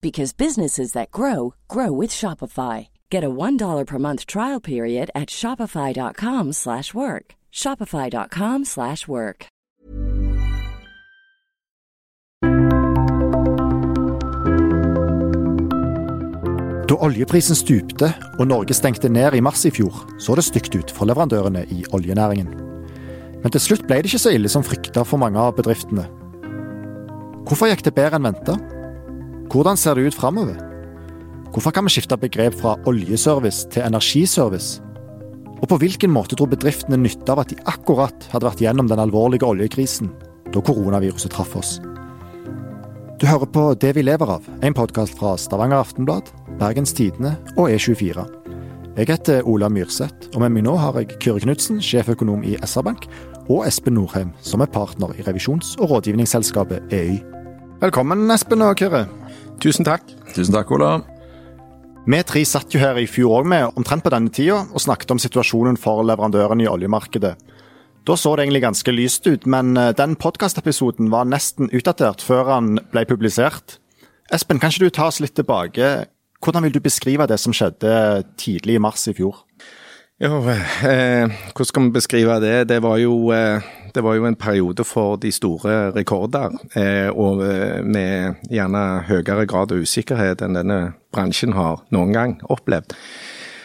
because businesses that grow grow with Shopify. Get a $1 per month trial period at Shopify.com slash work. Shopify.com slash work. Da oljeprisen stupte og Norge stengte ned i mars i fjor, så det stygt ut for leverandørene i oljenæringen. Men til slutt ble det ikke så ille som frykta for mange av bedriftene. Hvorfor gikk det bedre enn venta? Hvordan ser det ut framover? Hvorfor kan vi skifte begrep fra oljeservice til energiservice? Og på hvilken måte tror bedriftene nytte av at de akkurat hadde vært gjennom den alvorlige oljekrisen da koronaviruset traff oss? Du hører på Det vi lever av, en podkast fra Stavanger Aftenblad, Bergens Tidende og E24. Jeg heter Ola Myrseth, og med meg nå har jeg Kyrre Knutsen, sjeføkonom i SR-Bank, og Espen Norheim, som er partner i revisjons- og rådgivningsselskapet EY. Velkommen, Espen og Kyrre. Tusen takk. Tusen takk, Ola. Vi tre satt jo her i fjor òg med omtrent på denne tida og snakket om situasjonen for leverandørene i oljemarkedet. Da så det egentlig ganske lyst ut, men eh, den podkastepisoden var nesten utdatert før han ble publisert. Espen, kan ikke du ta oss litt tilbake? Hvordan vil du beskrive det som skjedde tidlig i mars i fjor? Jo, eh, hvordan skal vi beskrive det? Det var, jo, eh, det var jo en periode for de store rekorder. Eh, og eh, med gjerne høyere grad av usikkerhet enn denne bransjen har noen gang opplevd.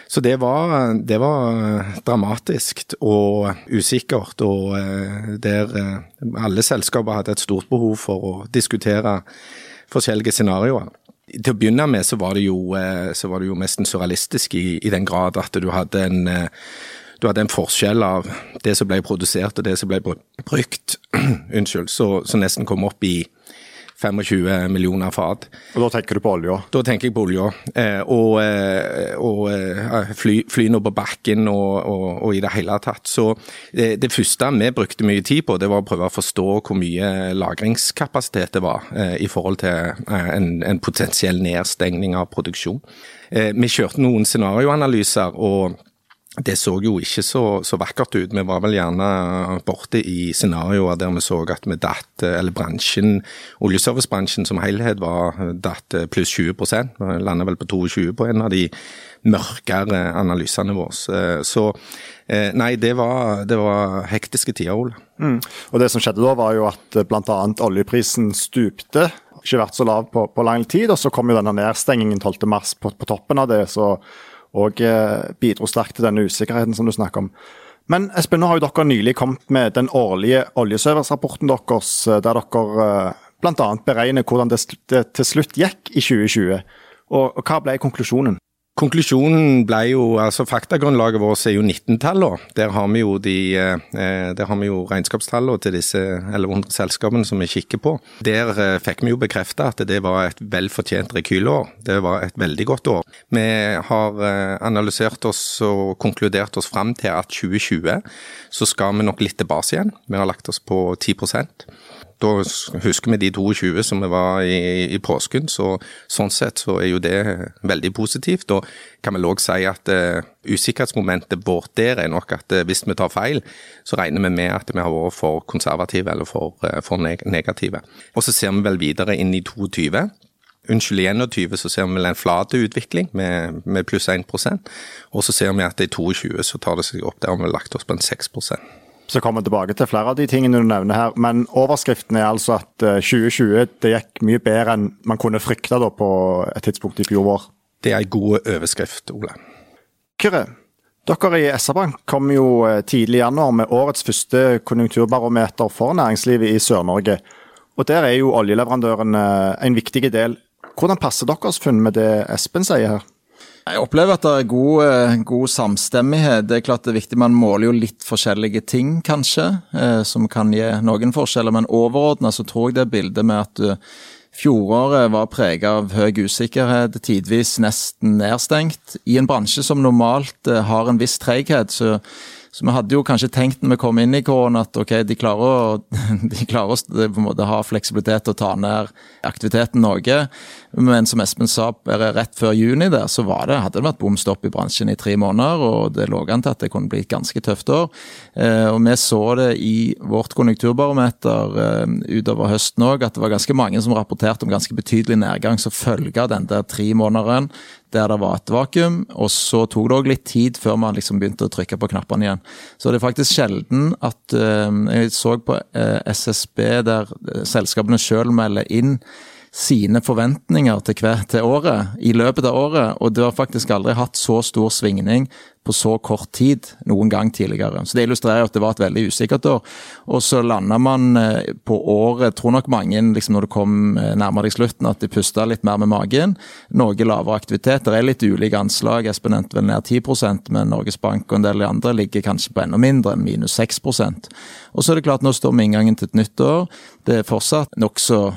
Så det var, det var dramatisk og usikkert, og eh, der eh, alle selskaper hadde et stort behov for å diskutere forskjellige scenarioer. Til å begynne med så var det jo, eh, var det jo nesten surrealistisk i, i, den grad at du hadde en du hadde en forskjell av det som ble produsert og det som ble brukt, unnskyld, så, så nesten kom opp i 25 millioner fat. Og Da tenker du på olja? Da tenker jeg på olja. Eh, og, eh, og fly, fly, nå på bakken og, og, og, i det hele tatt. Så det, det, første vi brukte mye tid på, det var å prøve å forstå hvor mye lagringskapasitet det var eh, i forhold til eh, en, en, potensiell nedstengning av produksjon. Eh, vi kjørte noen scenarioanalyser. og det så jo ikke så, så, vakkert ut. Vi var vel gjerne borte i scenarioer der vi så at vi datt, eller bransjen, oljeservicebransjen som helhet var datt pluss 20 Vi lander vel på 22 på en av de mørkere analysene våre. Så eh, nei, det var, det var hektiske tider, Ole. Mm. Og det som skjedde da, var jo at bl.a. oljeprisen stupte. Ikke vært så lav på, på lang tid, og så kom jo denne nedstengingen 12.3 på, på toppen av det. så og eh, bidro sterkt til denne usikkerheten som du snakker om. Men Espen, nå har jo dere nylig kommet med den årlige oljeservice-rapporten deres, eh, der dere eh, bl.a. beregner hvordan det, til slutt gikk i 2020. Og, og hva ble konklusjonen? Konklusjonen ble jo, altså Faktagrunnlaget vårt er jo 19-tallene. Der har vi jo de, eh, jo regnskapstallene til disse 1100 selskapene som vi kikker på. Der eh, fikk vi jo bekrefta at det var et velfortjent rekylår. Det var et veldig godt år. Vi har eh, analysert oss og konkludert oss fram til at 2020 så skal vi nok litt tilbake igjen. Vi har lagt oss på 10 Da husker vi de 22 som vi var i, i påsken, så sånn sett så er jo det veldig positivt. Og kan vel òg si at uh, usikkerhetsmomentet vårt der er nok at uh, hvis vi tar feil, så regner vi med at vi har vært for konservative eller for, uh, for negative. Og så ser vi vel videre inn i 22. Unnskyld, i 21 så ser vi vel en flat utvikling med, med pluss 1% og så ser vi at i 22 så tar det seg opp der har vi lagt oss på en 6 så kommer vi tilbake til flere av de tingene du nevner her. Men overskriften er altså at 2020 eh, det gikk mye bedre enn man kunne frykte på et tidspunkt i fjor vår. Det er en god overskrift, Ole. Kyrre, dere i SR-Bank kom jo eh, tidlig i januar med årets første konjunkturbarometer for næringslivet i Sør-Norge. Og Der er jo oljeleverandørene en viktig del. Hvordan passer deres funn med det Espen sier her? Jeg opplever at det er god, eh, god, samstemmighet. Det er klart det er viktig, Man måler jo litt forskjellige ting, kanskje, eh, som kan gi noen forskjeller. Men overordna så tror jeg det bildet med at eh, fjoråret var preget av høy usikkerhet, tidvis nesten nedstengt. I en bransje som normalt har en viss treghet, så så vi hadde jo kanskje tenkt når vi kom inn i korona at ok, de klarer å, de klarer å måte ha fleksibilitet til å ta ned aktiviteten noe. Men som Espen sa, rett før juni der, så det, hadde det vært bom stopp i bransjen i tre måneder. Og det lå an til at det kunne bli et ganske tøft år. Eh, og vi så det i vårt konjunkturbarometer eh, utover høsten òg, at det var ganske mange som rapporterte om ganske betydelig nedgang som følge av den der tre månederen der det var et vakuum. Og så tok det òg litt tid før man liksom begynte å trykke på knappene igjen. Så det er faktisk sjelden at uh, Jeg så på eh, SSB der selskapene sjøl melder inn sine forventninger til, hver, til året i løpet av året, og det har faktisk aldri hatt så stor svingning på så kort tid noen gang tidligere. Så Det illustrerer at det var et veldig usikkert år. Og så landa man eh, på året, tror nok mange liksom når det kom eh, nærmere deg slutten, at de pusta litt mer med magen. Noe lavere aktivitet. Det er litt ulike anslag. Espen nevnte vel ned 10 men Norges Bank og en del andre ligger kanskje på enda mindre, minus 6% Og så er det klart, nå står vi inngangen til et nytt år. Det er fortsatt nokså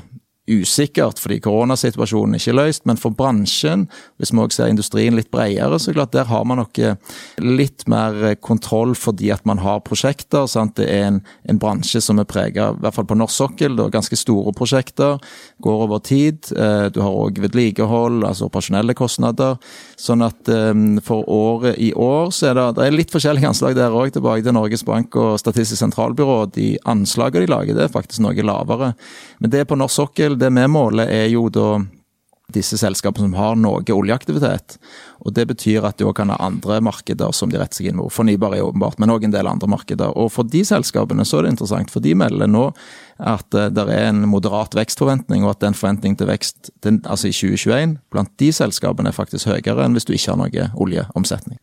usikkert fordi koronasituasjonen ikke er løst, men for bransjen, hvis vi også ser industrien litt bredere, så er det klart der har man nok eh, litt mer eh, kontroll fordi at man har prosjekter. Sant? Det er en, en bransje som er prega, i hvert fall på norsk sokkel, ganske store prosjekter, går over tid. Eh, du har òg vedlikehold, altså operasjonelle kostnader. Sånn at for året i år så er det, det er litt forskjellige anslag der òg, tilbake til Norges Bank og Statistisk sentralbyrå. De anslagene de lager, det er faktisk noe lavere. Men det er på norsk sokkel det vi måler, er jo da disse selskapene som har noe oljeaktivitet. Og Det betyr at de òg kan ha andre markeder som de retter seg inn mot. Fornybar er åpenbart, men òg en del andre markeder. Og For de selskapene så er det interessant, for de melder nå at uh, det er en moderat vekstforventning, og at den forventningen til vekst den, altså i 2021 blant de selskapene er faktisk høyere enn hvis du ikke har noe oljeomsetning.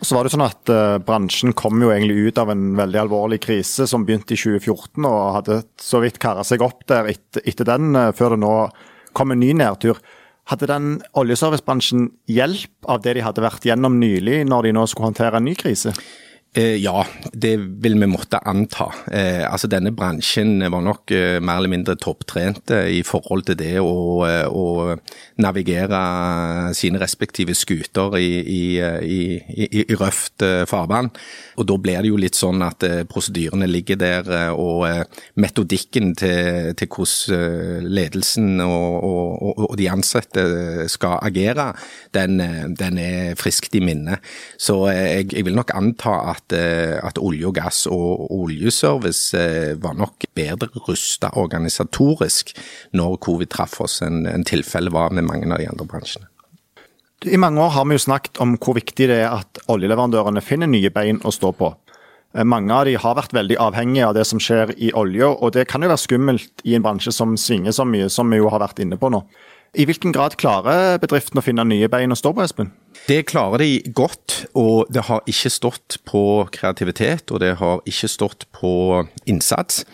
Så var det sånn at uh, Bransjen kom jo egentlig ut av en veldig alvorlig krise som begynte i 2014, og hadde så vidt kara seg opp der etter, etter den, uh, før det nå kom en ny nedtur. Hadde den oljeservicebransjen hjelp av det de hadde vært gjennom nylig, når de nå skulle håndtere en ny krise? Eh, ja, det vil vi måtte anta. Eh, altså Denne bransjen var nok eh, mer eller mindre topptrente i forhold til det å, å navigere sine respektive skuter i, i, i, i, røft farvann. Og Da blir det jo litt sånn at prosedyrene ligger der, og metodikken til, til hvordan ledelsen og, og, og, de ansatte skal agere, den, den er friskt i minne. Så jeg, jeg vil nok anta at at, eh, at olje og gass og oljeservice eh, var nok bedre rusta organisatorisk når covid traff oss, enn en tilfellet var med mange av de andre bransjene. I mange år har vi jo snakket om hvor viktig det er at oljeleverandørene finner nye bein å stå på. Eh, mange av de har vært veldig avhengige av det som skjer i olja, og det kan jo være skummelt i en bransje som svinger så mye, som vi jo har vært inne på nå. I hvilken grad klarer bedriften å finne nye bein å stå på, Espen? Det klarer de godt, og det har ikke stått på kreativitet, og det har ikke stått på innsats.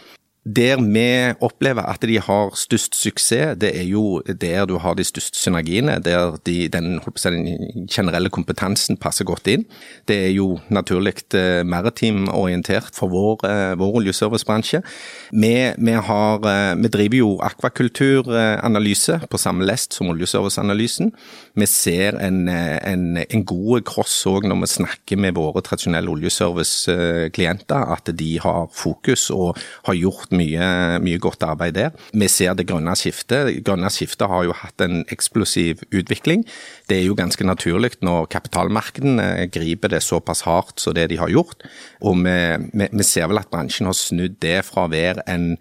Der vi opplever at de har størst suksess, det er jo der du har de største synergiene. Der de, den, den, generelle kompetansen passer godt inn. Det er jo naturlig eh, maritimorientert for vår, eh, vår oljeservicebransje. Vi, vi, har, eh, vi, driver jo akvakulturanalyse på samme lest som oljeserviceanalysen. Vi ser en, en, en god cross òg når vi snakker med våre tradisjonelle oljeservice-klienter, at de har fokus og har gjort mye, mye, godt arbeid der. Vi ser det grønne skiftet. Grønne skiftet har jo hatt en eksplosiv utvikling. Det er jo ganske naturlig når kapitalmarkedene griper det såpass hardt som det de har gjort. Og vi, vi, vi ser vel at bransjen har snudd det fra å være en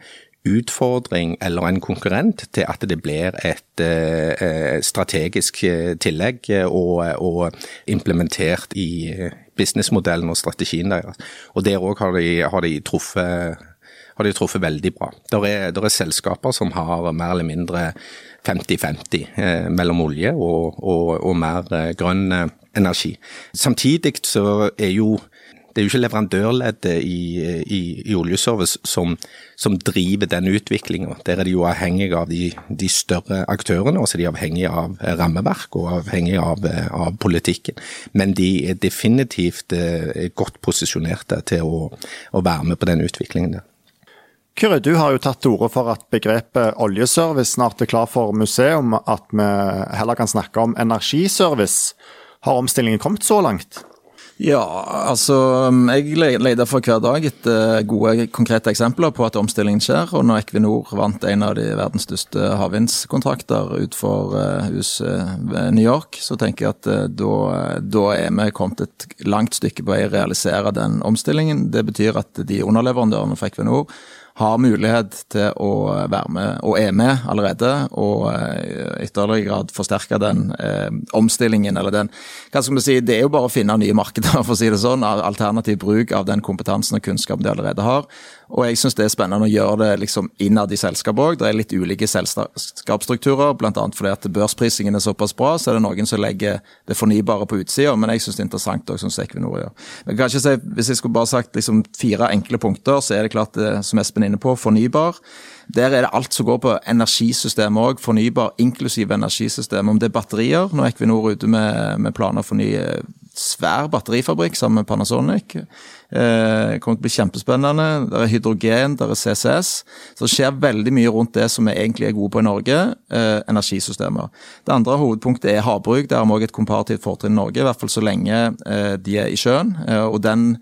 utfordring eller en konkurrent til at det blir et uh, strategisk tillegg og, og, implementert i businessmodellen og strategien deres. Og Der òg har, har, de truffet har de truffet veldig bra. Det er, er, selskaper som har mer eller mindre 50-50 eh, mellom olje og, og, og mer eh, grønn eh, energi. Samtidig så er jo det er jo ikke leverandørleddet i, i, i oljeservice som, som, driver den utviklinga. Der er de jo avhengig av de, de, større aktørene, og så er de avhengig av rammeverk og avhengig av, av politikken. Men de er definitivt eh, godt posisjonerte til å, å være med på den utviklingen der. Kyrre, du har jo tatt til orde for at begrepet oljeservice snart er klar for museum, at vi heller kan snakke om energiservice. Har omstillingen kommet så langt? Ja, altså jeg leter for hver dag etter gode, konkrete eksempler på at omstillingen skjer. Og når Equinor vant en av de verdens største havvindskontrakter utenfor huset New York, så tenker jeg at uh, da, da, er vi kommet et langt stykke på vei å realisere den omstillingen. Det betyr at de underleverandørene for Equinor har mulighet til å være med, og er med allerede, og i ytterligere grad forsterke den eh, omstillingen, eller den Hva skal vi si, det er jo bare å finne nye markeder, for å si det sånn. Alternativ bruk av den kompetansen og kunnskapen de allerede har. Og jeg syns det er spennende å gjøre det liksom innad i selskapet òg. Det er litt ulike selskapsstrukturer, bl.a. fordi at børsprisingen er såpass bra, så er det noen som legger det fornybare på utsida, men jeg syns det er interessant òg, som Equinor gjør. Men kanskje si, Hvis jeg skulle bare sagt liksom fire enkle punkter, så er det klart det som Espen er inne på, fornybar. Der er det alt som går på energisystemet òg, fornybar inklusiv energisystem. Om det er batterier, når Equinor er ute med, med planer for ny svær batterifabrikk sammen med Panasonic. Eh, kommer til å bli kjempespennende. Det er hydrogen, det er CCS. Så det skjer veldig mye rundt det som vi egentlig er gode på i Norge, eh, energisystemer. Det andre hovedpunktet er havbruk. Der har vi òg et komparativt fortrinn i Norge, i hvert fall så lenge eh, de er i sjøen. Og den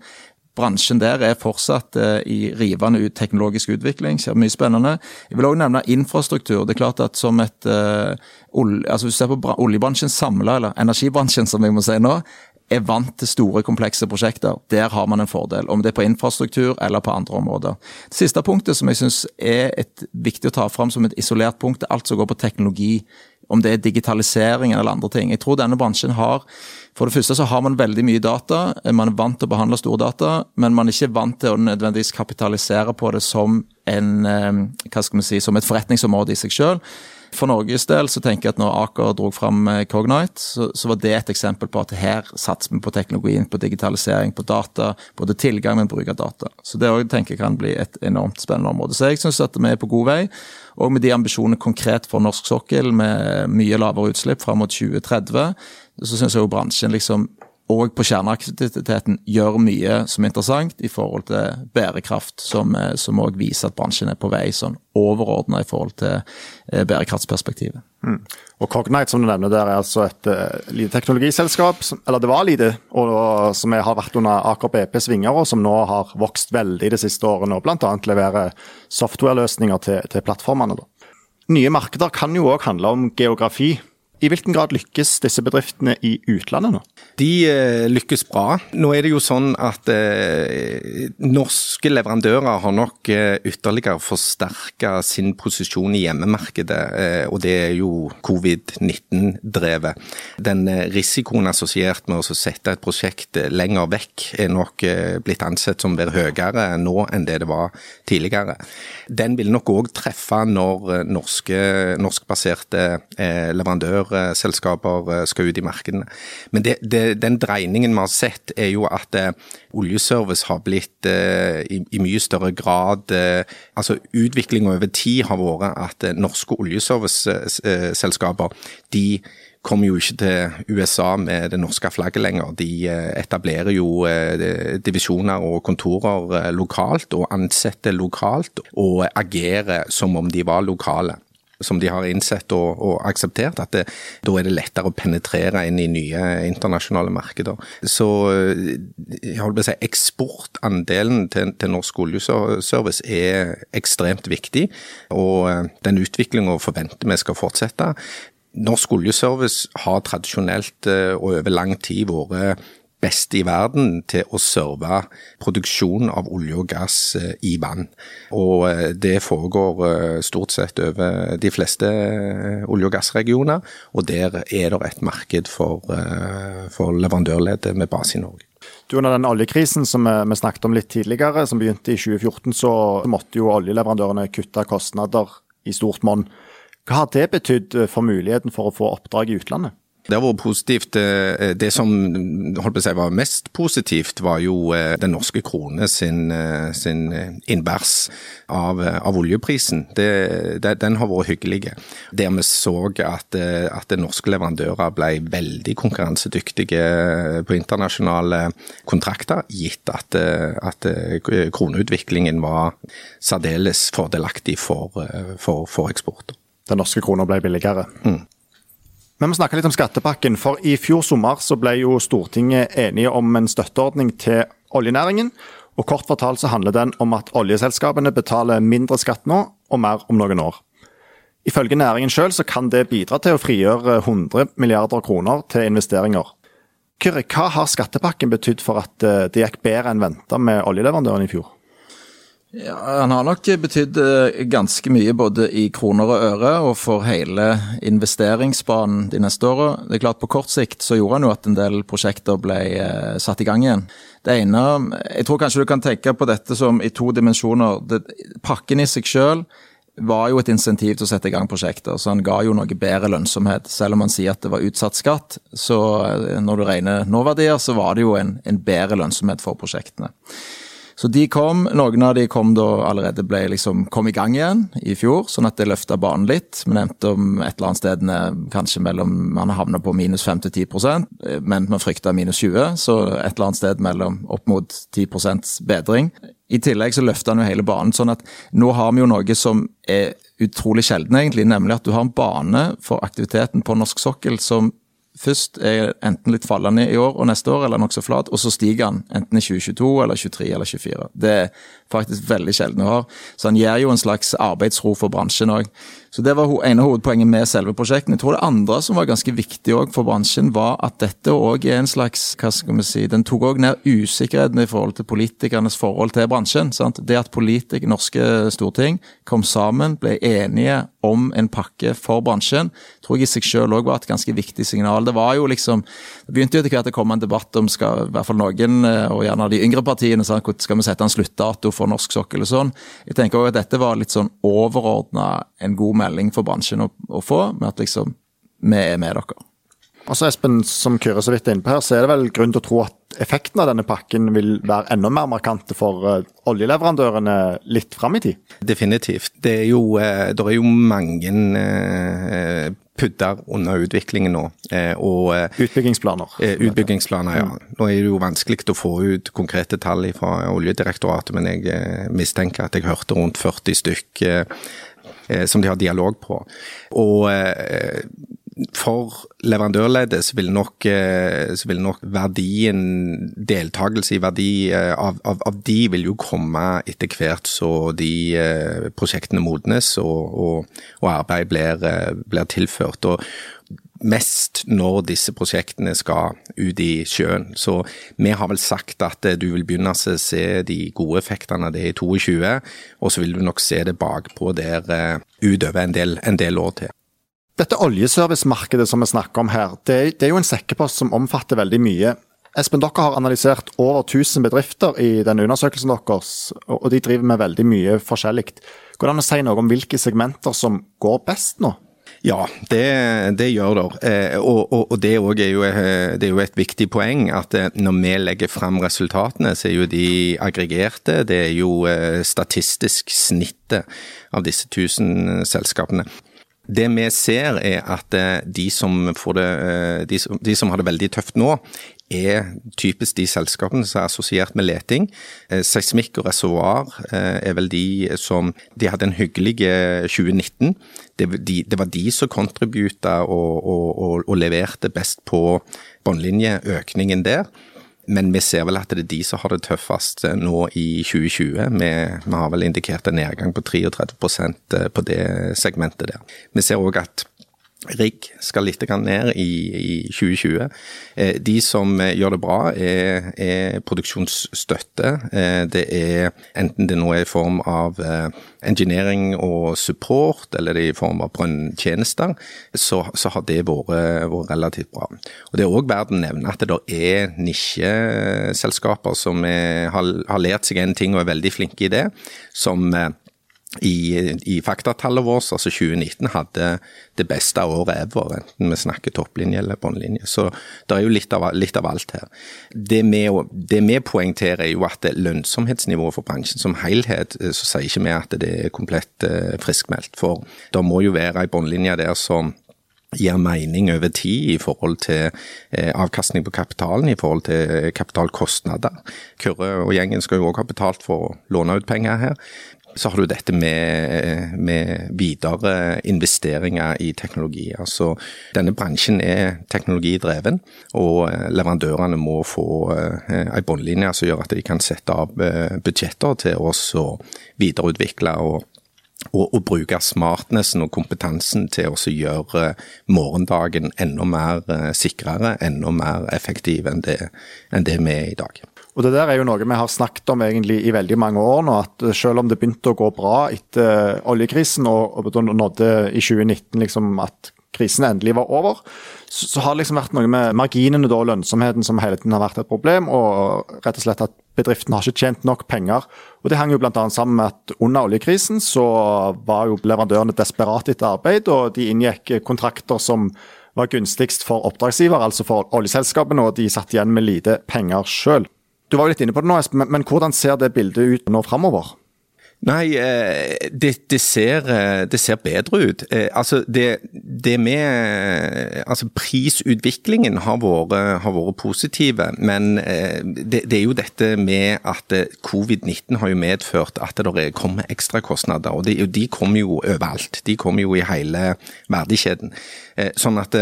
bransjen der er fortsatt i rivende teknologisk utvikling. Skjer mye spennende. Jeg vil òg nevne infrastruktur. Det er klart at som et uh, olje, altså Hvis du ser på oljebransjen samla, eller energibransjen som jeg må si nå, er vant til store, komplekse prosjekter. Der har man en fordel, om det er på infrastruktur eller på andre områder. Det siste punktet som jeg syns er et viktig å ta fram som et isolert punkt, er alt som går på teknologi. Om det er digitalisering eller andre ting. Jeg tror denne bransjen har For det første så har man veldig mye data. Man er vant til å behandle store data, men man er ikke vant til å nødvendigvis kapitalisere på det som en, eh, hva skal man si, som et forretningsområde i seg selv. For Norges del så tenker jeg at når Aker dro fram eh, Cognite, så, så, var det et eksempel på at her satser vi på teknologien, på digitalisering, på data. Både tilgang, men bruk av data. Så det òg tenker jeg kan bli et enormt spennende område. Så jeg syns at vi er på god vei. Og med de ambisjonene konkret for norsk sokkel, med mye lavere utslipp fram mot 2030, så syns jeg jo bransjen liksom og på kjerneaktiviteten gjør mye som er interessant i forhold til bærekraft, som eh, viser at bransjen er på vei sånn overordna i forhold til eh, bærekraftsperspektivet. Mm. Og Cognite, som du nevner der, er altså et uh, lite teknologiselskap, som, eller det var lite, og, og som har vært under Aker BPs vinger, og som nå har vokst veldig de siste årene, og bl.a. leverer software-løsninger til, til plattformene. Da. Nye markeder kan jo òg handle om geografi. I hvilken grad lykkes disse bedriftene i utlandet nå? De eh, lykkes bra. Nå er det jo sånn at eh, norske leverandører har nok eh, ytterligere forsterka sin posisjon i hjemmemarkedet, eh, og det er jo covid-19-drevet. Den eh, risikoen assosiert med å sette et prosjekt eh, lenger vekk er nok blitt ansett som være høyere nå enn det det var tidligere. Den vil nok òg treffe når norske, norskbaserte leverandører selskaper eh, skal ut i markedene. Men det, det, den dreiningen vi har sett, er jo at eh, oljeservice har blitt eh, i, i, mye større grad Altså utviklinga over tid har vært at norske oljeserviceselskaper de kommer jo ikke til USA med det norske flagget lenger. De etablerer jo divisjoner og kontorer lokalt og ansetter lokalt, og agerer som om de var lokale. Som de har innsett og, og akseptert, at det, da er det lettere å penetrere inn i nye internasjonale markeder. Så jeg holdt på å si, eksportandelen til, til norsk oljeservice er ekstremt viktig, og den utviklinga forventer vi skal fortsette. Norsk oljeservice har tradisjonelt og over lang tid vært beste i verden til å serve produksjon av olje og gass eh, i vann. Og eh, det foregår eh, stort sett over de fleste olje- og gassregioner, og der er det et marked for, for leverandørleddet med base i Norge. Du, under den oljekrisen som vi snakket om litt tidligere, som begynte i 2014, så måtte jo oljeleverandørene kutte kostnader i stort monn. Hva har det betydd for muligheten for å få oppdrag i utlandet? Det vært positivt. Eh, det som si var mest positivt, var jo eh, den norske krone sin, eh, sin innbærs av, av, oljeprisen. Det, det, den har vært hyggelig. Der vi så at, at norske leverandører ble veldig konkurransedyktige på internasjonale kontrakter, gitt at, at kroneutviklingen var særdeles fordelaktig for, for, for eksport. Den norske krona ble billigere? Mm. Vi må snakke litt om skattepakken. For i fjor sommer så ble jo Stortinget enige om en støtteordning til oljenæringen. Og kort fortalt så handler den om at oljeselskapene betaler mindre skatt nå, og mer om noen år. Ifølge næringen sjøl kan det bidra til å frigjøre 100 milliarder kroner til investeringer. Kyrre, hva har skattepakken betydd for at eh, det gikk bedre enn venta med oljeleverandøren i fjor? Ja, Han har nok betydd eh, ganske mye både i kroner og øre og for hele investeringsbanen de neste åra. Det er klart På kort sikt så gjorde han jo at en del prosjekter ble eh, satt i gang igjen. Det ene, Jeg tror kanskje du kan tenke på dette som i to dimensjoner. Det, pakken i seg sjøl var jo et insentiv til å sette i gang prosjekter, så han ga jo noe bedre lønnsomhet. Selv om han sier at det var utsatt skatt, så eh, når du regner nåverdier, så var det jo en, en bedre lønnsomhet for prosjektene. Så de kom. Noen av de kom da allerede ble liksom kom i gang igjen i fjor, sånn at det løfta banen litt. Vi nevnte om et eller annet sted kanskje mellom Man havna på minus 5 til 10% men man frykta minus 20, så et eller annet sted mellom opp mot 10% bedring. I tillegg så løfta han jo hele banen, sånn at nå har vi jo noe som er utrolig sjelden, egentlig, nemlig at du har en bane for aktiviteten på norsk sokkel som først er enten litt fallende i år og neste år, eller nokså flat, og så stiger han enten i 2022 eller 2023 eller 2024. Det faktisk veldig sjelden har. Så han gir jo en slags arbeidsro for bransjen òg. Så Det var ene hovedpoenget med selve prosjektet. Jeg tror det andre som var ganske viktig for bransjen, var at dette òg er en slags hva skal vi si, Den tok òg ned usikkerheten i forhold til politikernes forhold til bransjen. Sant? Det at politikere, norske storting kom sammen, ble enige om en pakke for bransjen, tror jeg i seg selv òg var et ganske viktig signal. Det var jo liksom, det begynte jo etter hvert å komme en debatt om skal, i hvert fall noen, eh, og gjerne de yngre partiene, sant? skal vi sette en sluttdato for norsk sokkel og sånn. Jeg tenker også at dette var litt sånn overordna en god melding for bransjen å, å få, med at liksom vi er med dere. Altså Espen, som Kyrre så vidt er inne på her, så er det vel grunn til å tro at effekten av denne pakken vil være enda mer markante for uh, oljeleverandørene litt fram i tid? Definitivt. Det er jo, uh, det er jo mange uh, pudder under utviklingen nå. Og, utbyggingsplaner. utbyggingsplaner, ja. Mm. Nå er det jo vanskelig å få ut konkrete tall fra Oljedirektoratet, men jeg mistenker at jeg hørte rundt 40 stykk Eh, som de har dialog på. Og eh, for leverandørleddet så vil nok, eh, så vil nok verdien, deltakelse i verdi av, av, av, de vil jo komme etter hvert så de prosjektene modnes og, og, og arbeid blir, blir tilført. Og, mest når disse prosjektene skal ut i sjøen. Så vi har vel sagt at eh, du vil begynne å se de gode effektene av det i 22, og så vil du nok se det bakpå der eh, utover en en del år til. Dette oljeservicemarkedet som vi snakker om her, det, det er jo en sekkepost som omfatter veldig mye. Espen, dere har analysert over 1000 bedrifter i denne undersøkelsen deres, og de driver med veldig mye forskjellig. Går det an å si noe om hvilke segmenter som går best nå? Ja, det, det gjør det. Eh, og, og, og det, er jo, eh, det, er jo, et viktig poeng at eh, når vi legger fram resultatene, så er jo de aggregerte. Det er jo statistisk snittet av disse 1000 selskapene. Det vi ser er at de som, det, de, som, de som, har det veldig tøft nå, er typisk de selskapene som er assosiert med leting. Eh, seismikk og reservoar eh, er vel de som De hadde en hyggelig 2019. Det, de, det var de som kontributa og, og, og, og, leverte best på bunnlinjeøkningen der. Men vi ser vel at det er de som har det tøffest eh, nå i 2020. Vi, vi har vel indikert en nedgang på 33% på det segmentet der. Vi ser òg at Rigg skal litt ned i, i 2020. Eh, de som eh, gjør det bra, er, er produksjonsstøtte. Eh, det er enten det nå er i form av engineering og support, eller det er i form av brønntjenester, så, så har det vært, vært, relativt bra. Og Det er òg verdt å nevne at det er nisjeselskaper som er, har, har lært seg en ting og er veldig flinke i det, som i, i faktatallet vårt, altså 2019, hadde det beste året ever, enten vi snakker topplinje eller bunnlinje. Så det er jo litt av, litt av alt her. Det vi, det vi, poengterer er jo at lønnsomhetsnivået for bransjen som helhet, eh, så sier ikke vi at det er komplett eh, friskmeldt. For det må jo være ei bunnlinje der som gir mening over tid i forhold til eh, avkastning på kapitalen, i forhold til kapitalkostnader. Kyrre og gjengen skal jo òg ha betalt for å låne ut penger her. Så har du dette med, med, videre investeringer i teknologi. Altså, denne bransjen er teknologidreven, og leverandørene må få eh, en båndlinje som gjør at de kan sette av eh, budsjetter til oss å videreutvikle og, og, og, bruke smartnessen og kompetansen til å gjøre morgendagen enda mer eh, sikrere, enda mer effektiv enn det, enn det vi er i dag. Og Det der er jo noe vi har snakket om egentlig i veldig mange år nå. at Selv om det begynte å gå bra etter oljekrisen og, og nådde i 2019 liksom at krisen endelig var over, så, så har det liksom vært noe med marginene og lønnsomheten som hele tiden har vært et problem. Og rett og slett at bedriften har ikke tjent nok penger. Og Det hang jo bl.a. sammen med at under oljekrisen så var jo leverandørene desperate etter arbeid, og de inngikk kontrakter som var gunstigst for oppdragsgiver, altså for oljeselskapene, og de satt igjen med lite penger sjøl. Du var jo litt inne på det nå, Espen, men hvordan ser det bildet ut nå framover? Nei, eh, det, det, ser, eh, det, ser, bedre ut. Eh, altså, det, det med Altså, prisutviklingen har vært, har vært positive, men det, er jo dette med at covid-19 har jo medført at det kommer ekstra kostnader. Og de, de kommer jo overalt. De kommer jo i hele verdikjeden. Sånn at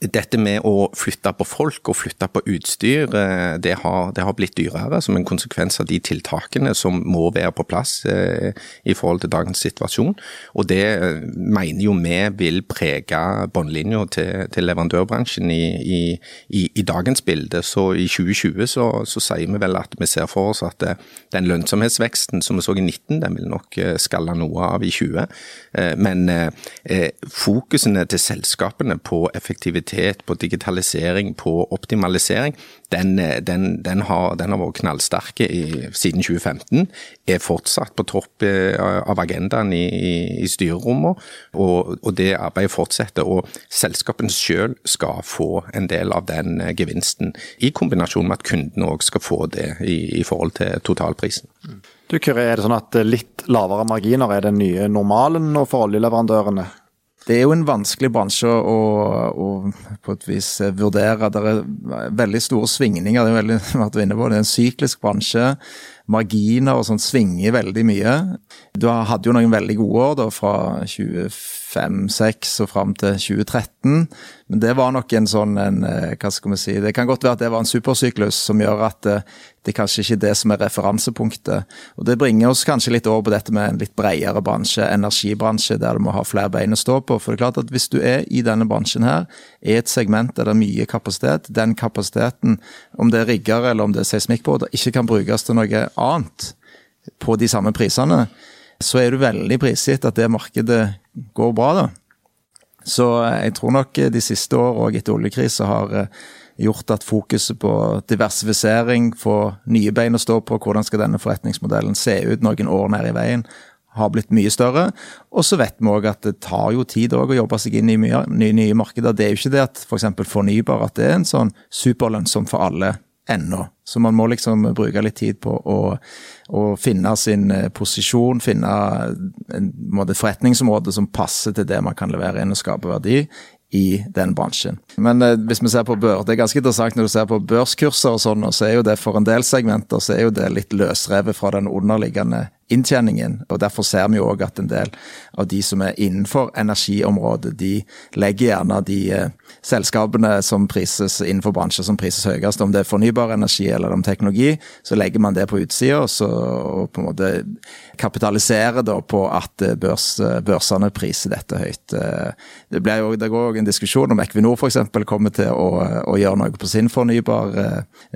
dette med å flytte på folk og flytte på utstyr, eh, det har, det har, blitt dyrere som en konsekvens av de tiltakene som må være på plass eh, i forhold til dagens situasjon. Og det eh, mener jo vi vil prege båndlinja til, til, leverandørbransjen i, i, i, i, dagens bilde. Så i 2020 så, så, sier vi vel at vi ser for oss at den lønnsomhetsveksten som vi så i 19, den vil nok skalle noe av i 20. Men fokusene til selskapene på effektivitet effektivitet, på digitalisering, på optimalisering, den, den, den, har, den har, vært knallsterke siden 2015. Er fortsatt på topp eh, av agendaen i, i, i styrerommene, og, og, det arbeidet fortsetter. Og selskapene selv skal få en del av den eh, gevinsten, i kombinasjon med at kundene òg skal få det i, i forhold til totalprisen. Du Kyrre, er det sånn at litt lavere marginer er den nye normalen nå for oljeleverandørene? Det er jo en vanskelig bransje å, å, på et vis vurdere. Det er veldig store svingninger. Det inne på. det er en syklisk bransje. Marginer og sånn svinger veldig mye. Du hadde jo noen veldig gode år da, fra 2005-2006 og fram til 2013. Men det var nok en sånn en, eh, Hva skal vi si Det kan godt være at det var en supersyklus som gjør at det, det er kanskje ikke er det som er referansepunktet. Og Det bringer oss kanskje litt over på dette med en litt bredere bransje, energibransje, der du må ha flere bein å stå på. For det er klart at hvis du er i denne bransjen her, er et segment der det er mye kapasitet, den kapasiteten, om det er rigger eller om det er seismikkbåter, ikke kan brukes til noe annet på de samme prisene, så er du veldig prisgitt at det markedet går bra, da. Så jeg tror nok de siste år og etter oljekrisa har eh, gjort at fokuset på diversifisering, få nye bein å stå på, hvordan skal denne forretningsmodellen se ut noen år ned i veien, har blitt mye større. Og så vet vi òg at det tar jo tid å jobbe seg inn i mye, nye, nye markeder. Det er jo ikke det at f.eks. For fornybar at det er en sånn superlønnsom for alle ennå. Så man må liksom bruke litt tid på å, å finne sin posisjon, finne en måte, forretningsområde som passer til det man kan levere inn og skape verdi i den bransjen. Men eh, hvis vi ser på bør, det er ganske interessant når du ser på børskurser og sånn, så er jo det for en del segmenter så er jo det litt løsrevet fra den underliggende inntjeningen. og Derfor ser vi jo òg at en del av de som er innenfor energiområdet, de legger gjerne de eh, selskapene som prises innenfor bransjer som prises høyest, om det er fornybar energi eller om teknologi, så legger man det på utsida og, og på en måte kapitaliserer da på at eh, børs, eh, børsene priser dette høyt. Det, jo, det går òg en diskusjon om Equinor f.eks. kommer til å, å, gjøre noe på sin fornybar,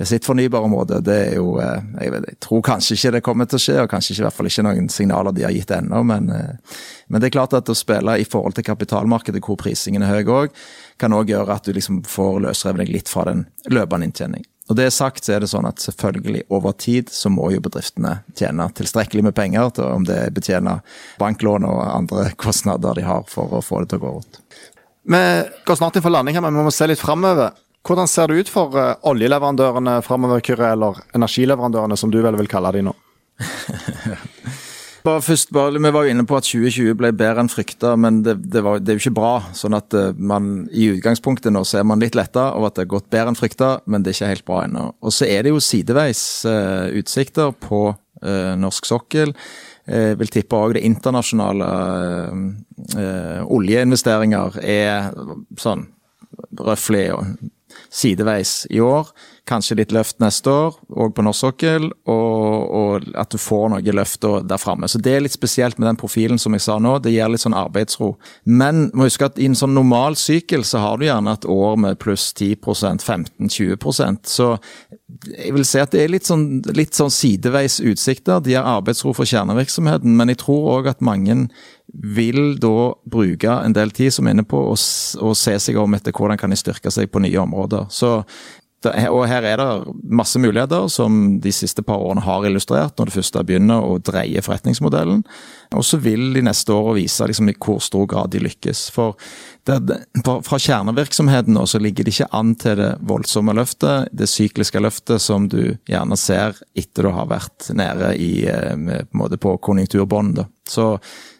sitt fornybarområde. Det er jo jeg, vet, jeg tror kanskje ikke det kommer til å skje, og kanskje ikke i hvert fall fall ikke noen signaler de har gitt ennå. Men, eh, men, det er klart at å spille i forhold til kapitalmarkedet, hvor prisingen er høy òg, kan òg gjøre at du liksom får løsrevet deg litt fra den løpende inntjening. Og det sagt så er det sånn at selvfølgelig over tid så må jo bedriftene tjene tilstrekkelig med penger til om det betjener banklån og andre kostnader de har for å få det til å gå rundt. Vi går snart inn for landing her, men vi må se litt framover. Hvordan ser det ut for uh, oljeleverandørene framover, Kyrre, eller energileverandørene, som du vel vil kalle de nå? bare først, bare, Vi var jo inne på at 2020 ble bedre enn frykta, men det, det, var, det, er jo ikke bra. sånn at eh, man i utgangspunktet nå så er man litt letta over at det har gått bedre enn frykta, men det er ikke helt bra ennå. Og så er det jo sideveis uh, utsikter på uh, norsk sokkel. Jeg vil tippe òg det internasjonale oljeinvesteringer er sånn røftlig sideveis i år. Kanskje litt løft neste år, òg på norsk sokkel, og, og, at du får noe løft der framme. Så det er litt spesielt med den profilen som jeg sa nå. Det gir litt sånn arbeidsro. Men må huske at i en sånn normal sykkel så har du gjerne et år med pluss 10% 15-20% Så jeg vil si at det er litt sånn, litt sånn sideveis utsikter. De har arbeidsro for kjernevirksomheten, men jeg tror òg at mange vil da bruke en del tid som er inne på å, se seg om etter hvordan kan de styrke seg på nye områder. Så og her er det masse muligheter som de siste par årene har illustrert, når det første begynner å dreie forretningsmodellen. Og så vil de neste årene vise liksom, i hvor stor grad de lykkes. For det, fra kjernevirksomheten nå så ligger det ikke an til det voldsomme løftet, det sykliske løftet som du gjerne ser etter du har vært nede i, eh, på, på konjunkturbånd. Så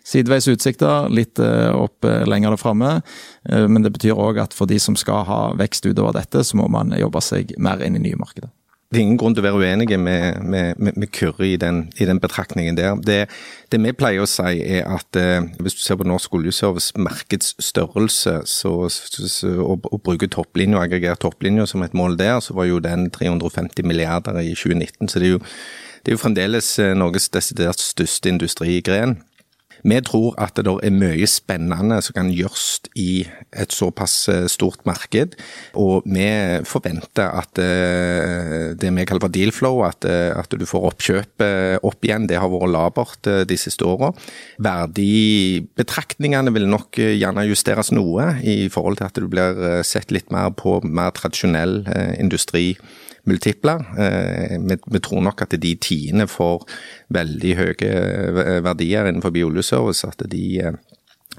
sideveis utsikter, litt eh, opp eh, lenger framme. Men det betyr òg at for de som skal ha vekst utover dette, så må man jobbe seg mer inn i nye markeder. Det er ingen grunn til å være uenige med, med, med, med Kyrre i den, i den, betraktningen der. Det, det, vi pleier å si er at eh, hvis du ser på Norsk oljeservice markedsstørrelse så, så, så, og, og bruker topplinja og aggregerer topplinja som et mål der, så var jo den 350 milliarder i 2019. Så det er jo, det er jo fremdeles Norges desidert største industrigren. Vi tror at det er mye spennende som kan gjøres i et såpass eh, stort marked. Og vi forventer at eh, det vi kaller for deal flow, at, eh, at du får oppkjøpet opp igjen, det har vært labert de siste åra. Verdibetraktningene vil nok gjerne justeres noe i forhold til at du blir sett litt mer på mer tradisjonell industri multipler. Eh, vi, tror nok at de tiende får veldig høye verdier innenfor oljeservice. At de eh,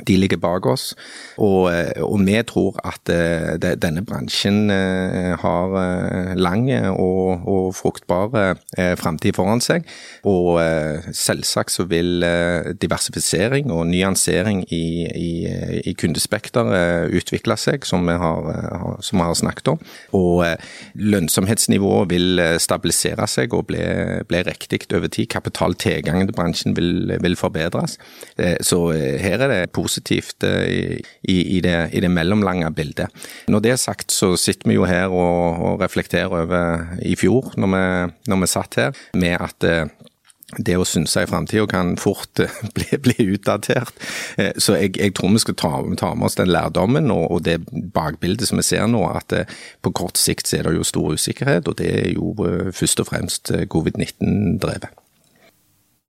de ligger bak oss, og, eh, og vi tror at uh, denne bransjen uh, har lang og, og fruktbar framtid foran seg. Og selvsagt så vil diversifisering og nyansering i, i, i kundespekter utvikle seg, som vi, har, som vi har snakket om. Og lønnsomhetsnivået vil stabilisere seg og bli, bli riktig over tid. Kapitaltilgangen til bransjen vil, vil forbedres. Så her er det positivt positivt eh, i, i, det, i, det, mellomlange bildet. Når det er sagt, så sitter vi jo her og, og reflekterer over i fjor, når vi, når vi satt her, med at eh, det å synse i framtida kan fort eh, bli, bli, utdatert. Så jeg, jeg, tror vi skal ta, ta, med oss den lærdommen og, og, det bakbildet som vi ser nå, at på kort sikt er det jo stor usikkerhet, og det er jo først og fremst covid-19-drevet.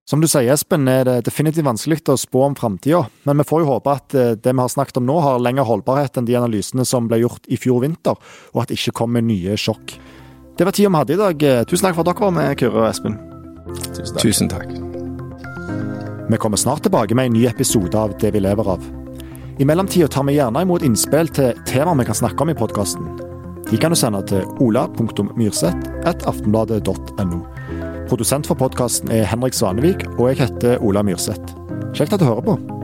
Som du sier, Espen, er det definitivt vanskelig å spå om framtida, men vi får jo håpe at eh, det vi har snakket om nå, har lengre holdbarhet enn de analysene som ble gjort i fjor vinter, og at det ikke kommer nye sjokk. Det var tida vi hadde i dag. Tusen takk for at dere var med, Kyrre og Espen. Tusen takk. Tusen takk. Vi kommer snart tilbake med en ny episode av Det vi lever av. I mellomtida tar vi gjerne imot innspill til temaer vi kan snakke om i podkasten. De kan du sende til ola.myrseth.aftenbladet.no. Produsent for podkasten er Henrik Svanevik, og jeg heter Ola Myrseth. Kjekt at du hører på.